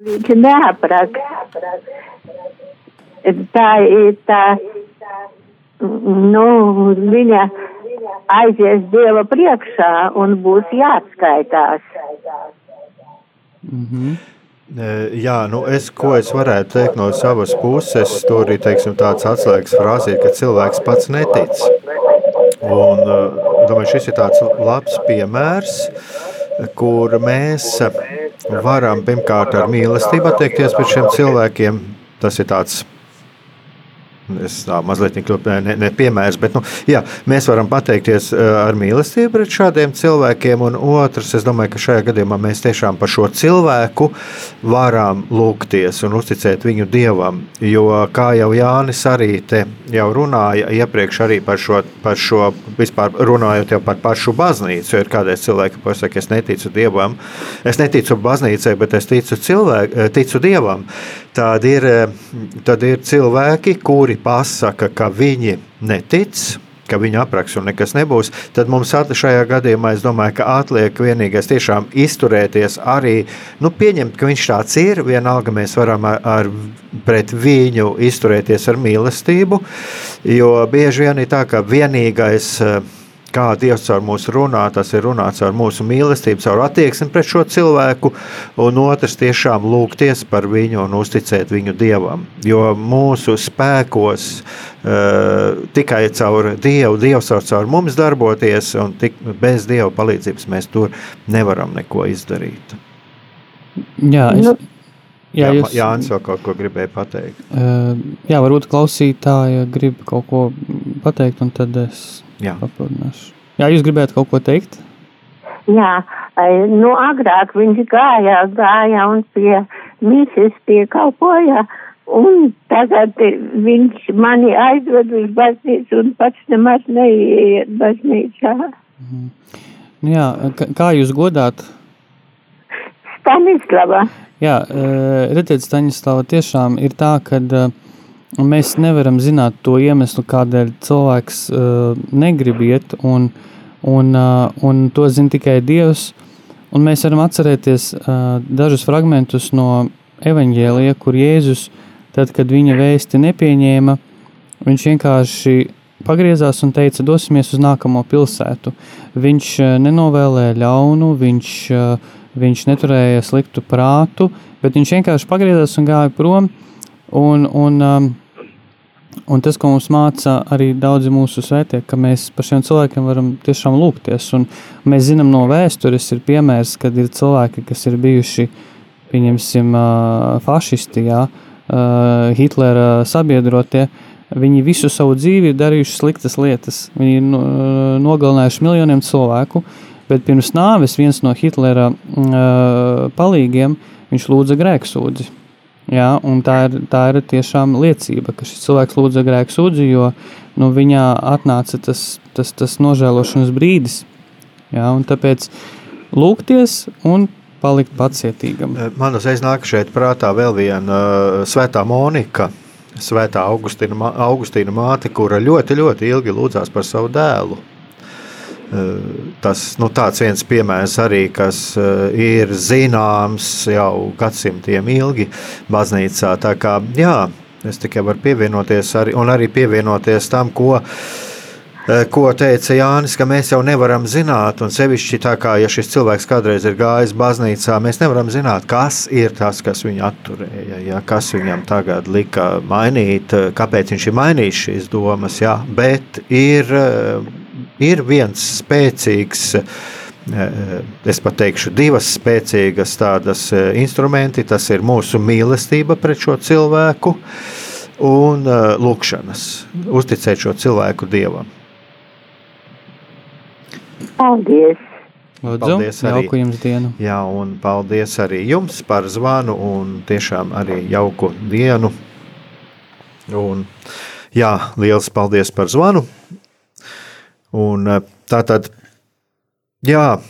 Viņš neapraksta. Tā ir tā, nu, viņa aizies Dieva priekšā un būs jāatskaitās. Mm -hmm. Jā, nu es, ko es varētu teikt no savas puses, tur ir teiksim, tāds atslēgas frāzīt, ka cilvēks pats netic. Un, e, domāju, šis ir tāds labs piemērs, kur mēs varam pirmkārt ar mīlestību attiekties pret šiem cilvēkiem. Tas ir tāds Es tā mazliet ne, ne, ne bet nu, jā, mēs varam pateikties ar mīlestību pret šādiem cilvēkiem. Un otrs, es domāju, ka šajā gadījumā mēs tiešām par šo cilvēku varam lūgties un uzticēt viņu dievam. Jo, kā jau Jānis arī te jau runāja iepriekš arī par šo, par šo vispār runājot jau par pašu baznīcu, jo ir kādreiz cilvēki, kas saka, es neticu dievam, es neticu baznīcai, bet es ticu, cilvēku, ticu dievam. Tad ir, tad ir cilvēki, kuri pasaka, ka viņi netic, ka viņa apraks un nekas nebūs, tad mums šajā gadījumā, es domāju, ka atliek vienīgais tiešām izturēties arī, nu, pieņemt, ka viņš tāds ir, vienalga mēs varam ar, ar pret viņu izturēties ar mīlestību, jo bieži vien ir tā, ka vienīgais, kā Dievs caur mūsu runā, tas ir runāts ar mūsu mīlestību, caur attieksmi pret šo cilvēku, un otrs tiešām lūgties par viņu un uzticēt viņu Dievam. Jo mūsu spēkos uh, tikai caur Dievu, Dievs var caur mums darboties, un tik, bez Dieva palīdzības mēs tur nevaram neko izdarīt. Jā, es, Nu, jā, Jā, jūs, Jānis vēl kaut ko gribēja pateikt. Uh, jā, varbūt klausītāja grib kaut ko pateikt, un tad es Jā. papildināšu. Jā, jūs gribētu kaut ko teikt? Jā, nu agrāk viņš gāja, gāja un pie mīsas piekalpoja, un tagad viņš mani aizved uz baznīcu un pats nemaz neiet baznīcā. Nu Jā, kā, jūs godāt? Stanislava. Jā, eh, redziet, Staņislava, tiešām ir tā, ka mēs nevaram zināt to iemeslu, kādēļ cilvēks eh, negrib iet, un, un, eh, un to zina tikai Dievs. Un mēs varam atcerēties dažus fragmentus no evaņģēlija, kur Jēzus, tad, kad viņa vēsti nepieņēma, viņš vienkārši pagriezās un teica, dosimies uz nākamo pilsētu. Viņš nenovēlēja ļaunu, viņš uh, Viņš neturēja sliktu prātu, bet viņš vienkārši pagriezās un gāja prom. Un, un, um, un tas, ko mums māca arī daudzi mūsu svētie, ka mēs par šiem cilvēkiem varam tiešām lūgties. Un mēs zinām no vēstures, ir piemērs, kad ir cilvēki, kas ir bijuši, pieņemsim, uh, fašisti, jā, uh, Hitlera sabiedrotie. Viņi visu savu dzīvi ir darījuši sliktas lietas. Viņi ir no, nogalinājuši miljoniem cilvēku. Bet pirms nāves viens no Hitlera uh, palīgiem lūdza grēksūdzi. Jā, tā, ir, tā ir tiešām liecība, ka šis cilvēks lūdza grēksūdzi, jo nu, viņā atnāca tas, tas, tas nožēlošanas brīdis. Jā, tāpēc lūgties un palikt pacietīgam. Man uzreiz nāk šeit prātā vēl viena uh, svētā Monika. Svētā Augustīna, Augustīna māte, kura ļoti, ļoti ilgi lūdzās par savu dēlu. Tas nu, viens piemērs arī, kas ir zināms jau gadsimtiem ilgi baznīcā. Tā kā, jā, es tikai varu pievienoties arī, un arī pievienoties tam, ko Eh, ko teica Jānis, ka mēs jau nevaram zināt, un sevišķi tā kā ja šis cilvēks kādreiz ir gājis baznīcā, mēs nevaram zināt, kas ir tas, kas viņu atturēja, ja, kas viņam tagad lika mainīt, eh, kāpēc viņš ir mainījis šīs domas. Ja, bet ir, eh, ir viens spēcīgs. Es pat teikšu, divas spēcīgas tādas instrumenti. Tas ir mūsu mīlestība pret šo cilvēku un lūkšanas, uzticēt šo cilvēku dievam. Paldies! Lūdzu, Paldies arī. jauku jums dienu. Jā, un paldies arī jums par zvanu un tiešām arī jauku dienu. Un, jā, liels paldies par zvanu. Un eh, tā tad, jā,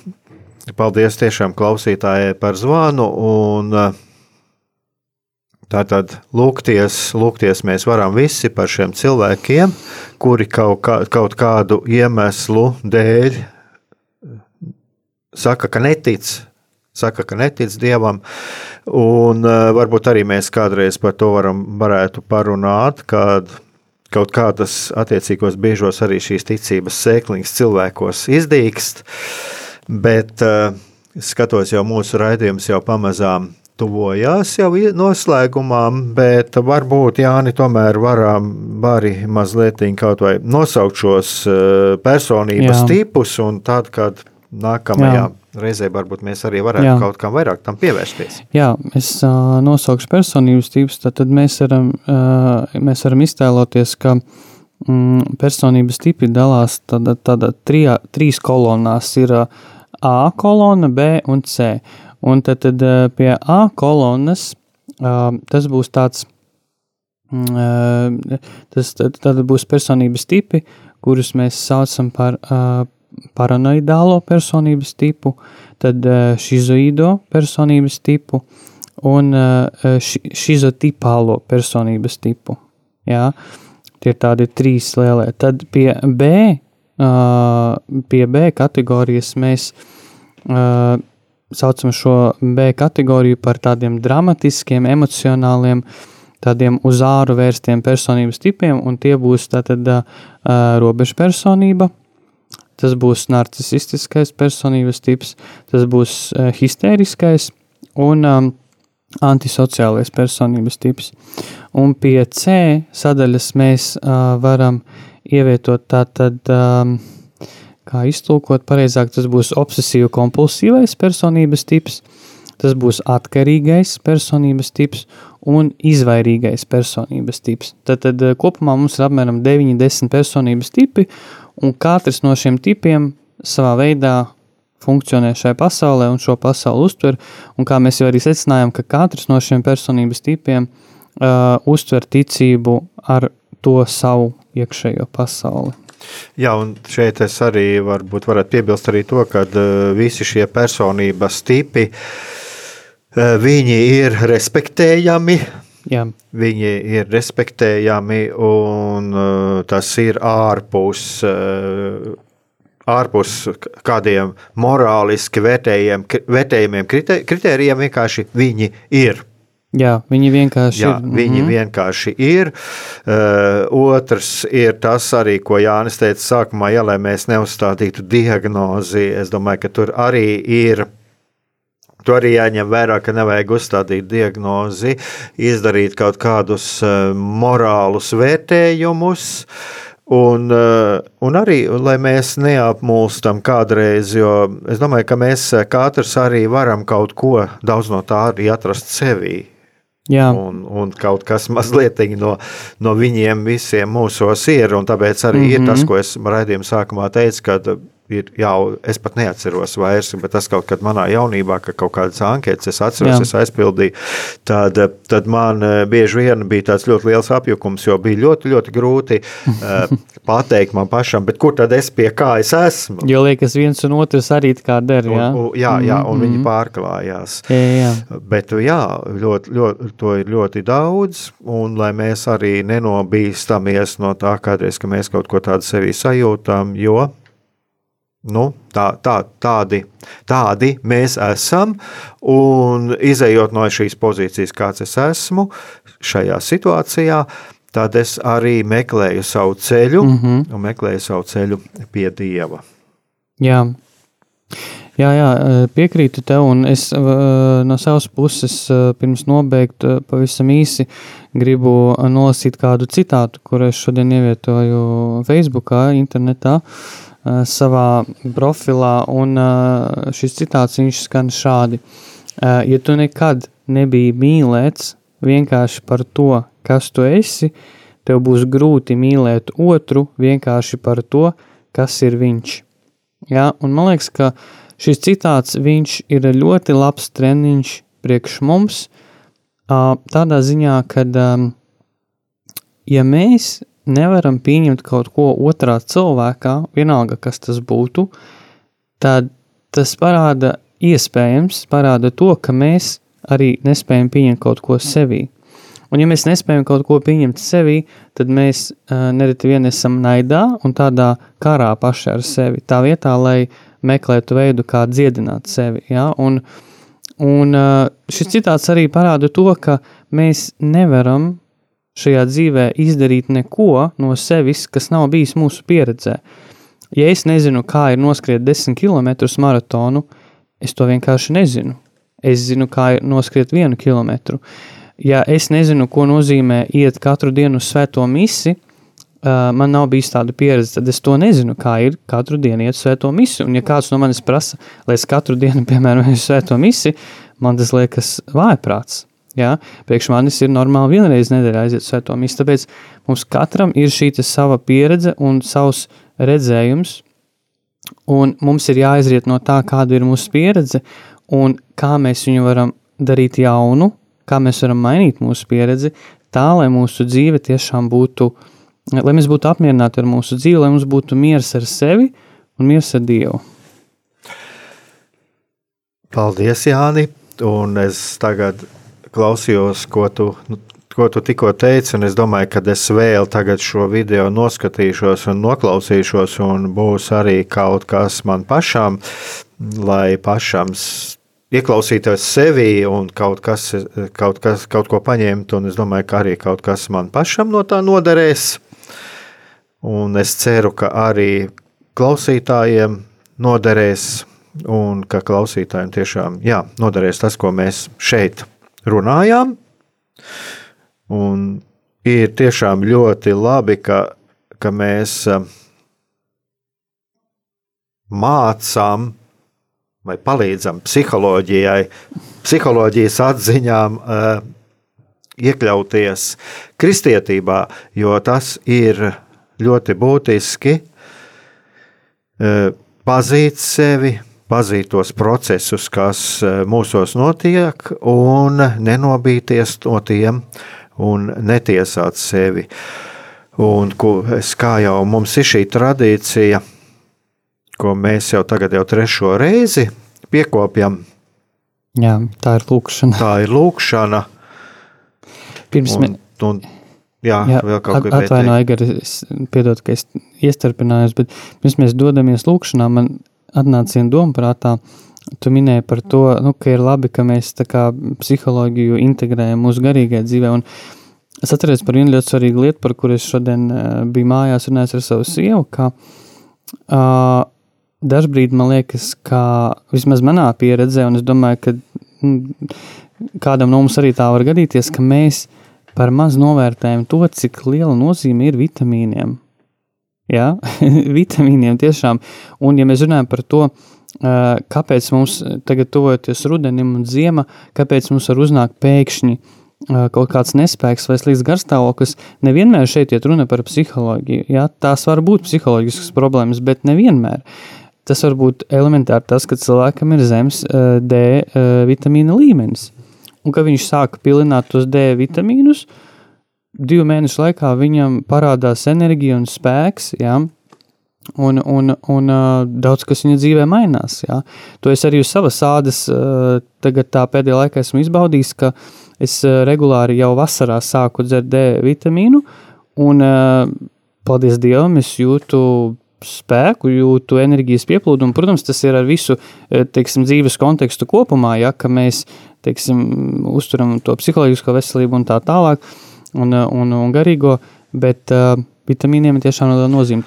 paldies tiešām klausītājai par zvanu. Un, eh, Tā tad lūgties, lūgties mēs varam visi par šiem cilvēkiem, kuri kaut, kā, kaut kādu iemeslu dēļ saka, ka netic. Saka, ka netic dievam, un uh, varbūt arī mēs kādreiz par to varam, varētu parunāt, kad kaut kādas attiecīgos brīžos arī šīs ticības sēkliņas cilvēkos izdīkst. Bet uh, skatos, jau mūsu raidījums jau pamazām tuvojās jau noslēgumā, bet varbūt Jāni tomēr varam arī mazliet kaut vai nosaukt šos personības Jā. tipus un tad, kad nākamajā Jā. reizē varbūt mēs arī varētu Jā. kaut kam vairāk tam pievērsties. Jā, es uh, nosaukšu personības tipus, tad, tad mēs, varam, uh, mēs varam iztēloties, ka mm, personības tipi dalās tādā, tādā trijā, trīs kolonās. Ir uh, A kolona, B un C. Un tad, tad uh, pie A kolonas uh, tas būs tāds, uh, tas tad, tad būs personības tipi, kurus mēs saucam par uh, paranoidālo personības tipu, tad eh, šizoīdo personības tipu un eh, šizotipālo personības tipu. Jā, tie ir tādi trīs lielie. Tad pie B, pie B kategorijas mēs saucam šo B kategoriju par tādiem dramatiskiem, emocionāliem, tādiem uz āru vērstiem personības tipiem, un tie būs tātad uh, robežu personība, tas būs narcisistiskais personības tips, tas būs uh, histēriskais un um, antisociālais personības tips. Un pie C sadaļas mēs uh, varam ievietot tātad, um, kā iztulkot pareizāk, tas būs obsesīvu kompulsīvais personības tips, tas būs atkarīgais personības tips un izvairīgais personības tips. Tad, tad kopumā mums ir apmēram 9-10 personības tipi, un katrs no šiem tipiem savā veidā funkcionē šajā pasaulē un šo pasauli uztver, un kā mēs jau arī secinājām, ka katrs no šiem personības tipiem uh, uztver ticību ar to savu iekšējo pasauli. Jā, un šeit es arī varbūt varētu piebilst arī to, ka uh, visi šie personības tipi, uh, viņi ir respektējami, Jā. Viņi ir respektējami, un uh, tas ir ārpus, uh, ārpus kādiem morāliski vērtējumiem, vērtējumiem kritērijiem. Vienkārši viņi ir. Jā, viņi vienkārši Jā, ir. Viņi mm -hmm. vienkārši ir. Uh, otrs ir tas arī, ko Jānis teica sākumā, ja, lai mēs neuzstādītu diagnozi. Es domāju, ka tur arī ir To arī jāņem vērā, ka nevajag uzstādīt diagnozi, izdarīt kaut kādus eh, morālus vērtējumus. Un, eh, un arī, lai mēs neapmulstam kādreiz, jo es domāju, ka mēs katrs arī varam kaut ko daudz no tā arī atrast sevī. Jā. Un, un kaut kas mazliet no, no viņiem visiem mūsos ir. Tāpēc arī mm -hmm. ir tas, mhm. ko es raidījuma sākumā teicu, ir jau, es pat neatceros vairs, bet tas kaut kad manā jaunībā, ka kaut kādas anketas es atceros, Jā. es aizpildīju, tad, tad man eh, bieži vien bija tāds ļoti liels apjukums, jo bija ļoti, ļoti grūti uh, pateikt man pašam, bet kur tad es pie kā es esmu? Jo liekas viens un otrs arī kā der, jā? Un, jā, jā, un mm -hmm. viņi pārklājās. Jā, jā. Bet jā, ļoti, ļoti, to ir ļoti daudz, un lai mēs arī nenobīstamies no tā kādreiz, ka mēs kaut ko tādu sevī sajūtam, jo Nu, tā, tā, tādi, tādi mēs esam. Un izējot no šīs pozīcijas, kāds es esmu šajā situācijā, tad es arī meklēju savu ceļu mm -hmm. un meklēju savu ceļu pie Dieva. Jā. Jā, jā, piekrītu tev, un es no savas puses pirms nobeigt pavisam īsi gribu nolasīt kādu citātu, kuru es šodien ievietoju Facebookā, internetā, savā profilā, un šis citāts viņš skan šādi. Ja tu nekad nebija mīlēts vienkārši par to, kas tu esi, tev būs grūti mīlēt otru vienkārši par to, kas ir viņš. Ja? Un man liekas, ka šis citāts ir ļoti labs treniņš priekš mums, tādā ziņā, ka ja mēs nevaram pieņemt kaut ko otrā cilvēkā, vienalga, kas tas būtu, tad tas parāda iespējams, parāda to, ka mēs arī nespējam pieņemt kaut ko sevī. Un, ja mēs nespējam kaut ko pieņemt sevī, tad mēs uh, nereti vien esam naidā un tādā karā paši ar sevi. Tā vietā, lai meklētu veidu, kā dziedināt sevi. Ja? Un, un uh, šis citāts arī parāda to, ka mēs nevaram šajā dzīvē izdarīt neko no sevis, kas nav bijis mūsu pieredzē. Ja es nezinu, kā ir noskriet 10 km maratonu, es to vienkārši nezinu. Es zinu, kā ir noskriet vienu kilometru. Ja es nezinu, ko nozīmē iet katru dienu uz svēto misi, uh, man nav bijis tāda pieredze, tad es to nezinu, kā ir katru dienu iet uz svēto misi. Un ja kāds no manis prasa, lai es katru dienu, piemēram, uz svēto misi, man tas liekas vājprāts. Ja? Priekš manis ir normāli vienreiz nedēļā aiziet uz svēto misi, tāpēc mums katram ir šī sava pieredze un savs redzējums, un mums ir jāizriet no tā, kāda ir mūsu pieredze, un kā mēs viņu varam darīt jaunu, kā mēs varam mainīt mūsu pieredzi, tā lai mūsu dzīve tiešām būtu, lai mēs būtu apmierināti ar mūsu dzīvi, lai mums būtu miers ar sevi un miers ar Dievu. Paldies, Jāni! Un es tagad klausījos, ko tu, nu, ko tu tikko teici, un es domāju, ka es vēl tagad šo video noskatīšos un noklausīšos, un būs arī kaut kas man pašam, lai pašam ieklausīties sevi un kaut, kas, kaut, kas, kaut ko paņemt. Un es domāju, ka arī kaut kas man pašam no tā noderēs. Un es ceru, ka arī klausītājiem noderēs, un ka klausītājiem tiešām jā, noderēs tas, ko mēs šeit runājām. Un ir tiešām ļoti labi, ka, ka mēs eh, mācām vai palīdzam psiholoģijai, psiholoģijas atziņām uh, iekļauties kristietībā, jo tas ir ļoti būtiski uh, pazīt sevi, pazīt tos procesus, kas uh, mūsos notiek, un nenobīties no tiem un netiesāt sevi. Un, kā jau mums ir šī tradīcija, ko mēs jau tagad jau trešo reizi piekopjam. Jā, tā ir lūkšana. Tā ir lūkšana. Pirms un, un, jā, jā, vēl kaut kas tāds. Atvainojiet, Egar, es piedod, ka es iestarpinājos, bet pirms mēs dodamies lūkšanā, man atnāca viena doma prātā. Tu minēji par to, nu, ka ir labi, ka mēs kā, psiholoģiju integrējam mūsu garīgajā dzīvē. Un es atceros par vienu ļoti svarīgu lietu, par kuru es šodien uh, biju mājās runājis ar savu sievu. Ka, uh, dažbrīd man liekas, ka vismaz manā pieredzē, un es domāju, ka mm, kādam no mums arī tā var gadīties, ka mēs par maz novērtējam to, cik liela nozīme ir vitamīniem. Ja? vitamīniem tiešām. Un, ja mēs runājam par to, kāpēc mums tagad tuvojoties rudenim un ziema, kāpēc mums var uznākt pēkšņi kaut kāds nespēks vai slikts garstāvoklis, nevienmēr šeit iet runa par psiholoģiju. Ja? Tās var būt psiholoģiskas problēmas, bet nevienmēr. Uh, Tas var būt elementāri tas, ka cilvēkam ir zems uh, D uh, vitamīna līmenis. Un kad viņš sāk pilināt tos D vitamīnus, divu mēnešu laikā viņam parādās enerģija un spēks. Ja? Un, un, un uh, daudz kas viņa dzīvē mainās. Ja? To es arī uz savas ādas uh, tagad tā pēdējā laikā esmu izbaudījis, ka es uh, regulāri jau vasarā sāku dzert D vitamīnu, un uh, paldies Dievam, es jūtu spēku, jūtu enerģijas pieplūdumu. Protams, tas ir ar visu teiksim, dzīves kontekstu kopumā, ja mēs teiksim, uzturam to psiholoģisko veselību un tā tālāk. Un, un, un garīgo, bet uh, vitamīniem tiešām liela nozīme.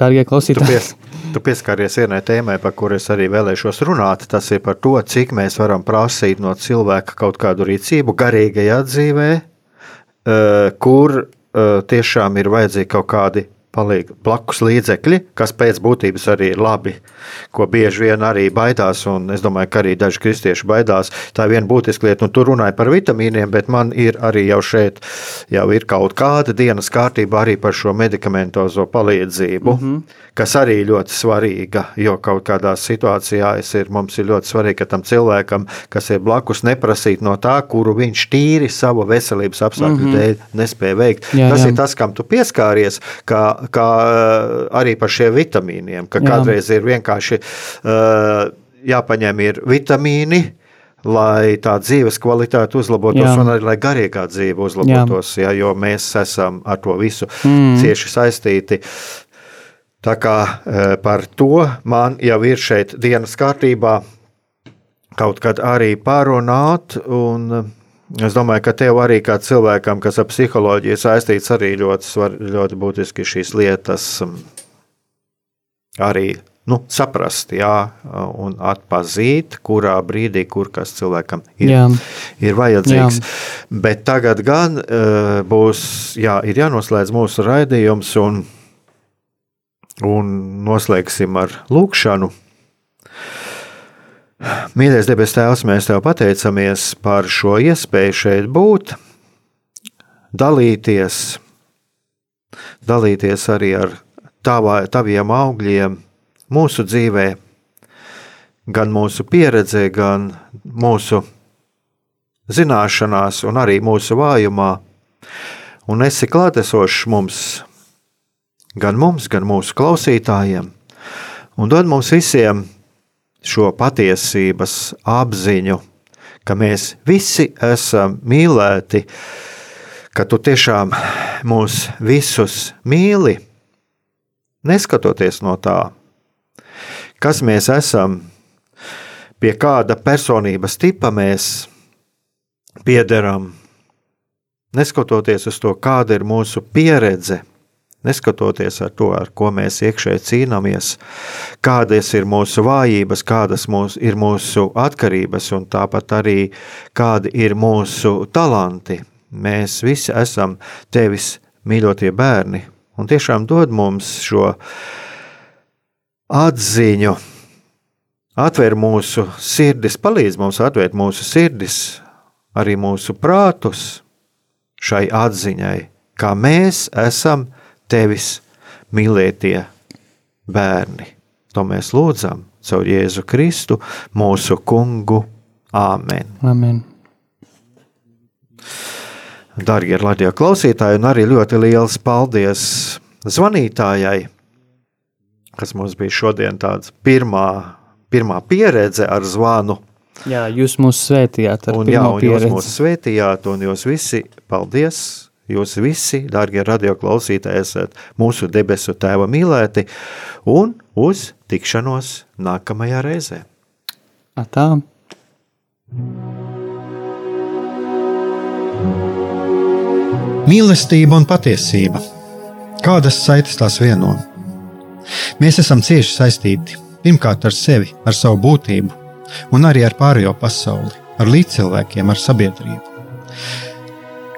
Dārgie Tu, klausītāji, pies, tu pieskaries vienai tēmai, par kuru es arī vēlēšos runāt. Tas ir par to, cik mēs varam prasīt no cilvēka kaut kādu rīcību garīgajā dzīvē, eh, kur eh, tiešām ir vajadzīgi kaut kādi palīg, blakus līdzekļi, kas pēc būtības arī ir labi, ko bieži vien arī baidās, un es domāju, ka arī daži kristieši baidās. Tā ir viena būtiska lieta, un tu runāji par vitamīniem, bet man ir arī jau šeit jau ir kaut kāda dienas kārtība arī par šo medikamentozo palīdzību, mm -hmm. kas arī ļoti svarīga, jo kaut kādās situācijās ir, mums ir ļoti svarīgi, ka tam cilvēkam, kas ir blakus, neprasīt no tā, kuru viņš tīri savu veselības apstākļu mm -hmm. dēļ nespēja veikt. Jā, Tas jā. ir tas, kam tu pieskāries, kā, kā eh, arī par šiem vitamīniem, ka Jā. kādreiz ir vienkārši uh, jāpaņem ir vitamīni, lai tā dzīves kvalitāte uzlabotos, Jā. un arī lai garīgā dzīve uzlabotos, jā. Jā, jo mēs esam ar to visu Mm. cieši saistīti. Tā kā eh, par to man jau ir šeit dienas kārtībā kaut kad arī pārunāt. Un eh, es domāju, ka tev arī kā cilvēkam, kas ar psiholoģiju saistīts, arī ļoti, svar, ļoti būtiski šīs lietas mm, arī nu, saprast, jā, un atpazīt, kurā brīdī, kur kas cilvēkam ir, Jā. ir vajadzīgs. Jā. Bet tagad gan uh, būs, jā, ir jānoslēdz mūsu raidījums, un, un noslēgsim ar lūkšanu. Mīļais debes Tēvs, mēs Tev pateicamies par šo iespēju šeit būt, dalīties, dalīties arī ar tavā, taviem augļiem mūsu dzīvē, gan mūsu pieredzē, gan mūsu zināšanās, un arī mūsu vājumā. Un esi klātesošs mums, gan mums, gan mūsu klausītājiem, un dod mums visiem šo patiesības apziņu, ka mēs visi esam mīlēti, ka tu tiešām mūs visus mīli, neskatoties no tā, kas mēs esam, pie kāda personības tipa mēs piederam, neskatoties uz to, kāda ir mūsu pieredze, neskatoties ar to, ar ko mēs iekšēji cīnāmies, kādas ir mūsu vājības, kādas mūs, ir mūsu atkarības, un tāpat arī kādi ir mūsu talanti. Mēs visi esam tevis mīļotie bērni, un tiešām dod mums šo atziņu, atver mūsu sirdis, palīdz mums atvērt mūsu sirdis, arī mūsu prātus šai atziņai, kā mēs esam tevis mīlētie bērni. To mēs lūdzam caur Jēzu Kristu, mūsu kungu. Āmen! Amen. Darbie radio klausītāji, un arī ļoti liels paldies zvanītājai, kas mums bija šodien tāds pirmā, pirmā pieredze ar zvanu. Jā, jūs mūs svētījāt ar Un, jā, un jūs pieredzi. mūs svētījāt, un jūs visi, paldies! Jūs visi, darbie radio klausītāji, esat mūsu debesu tēva mīlēti, un uz tikšanos nākamajā reizē. Atā. Mīlestība un patiesība. Kādas saites tās vieno? Mēs esam cieši saistīti pirmkārt ar sevi, ar savu būtību, un arī ar pārējo pasauli, ar līdzcilvēkiem, ar sabiedrību.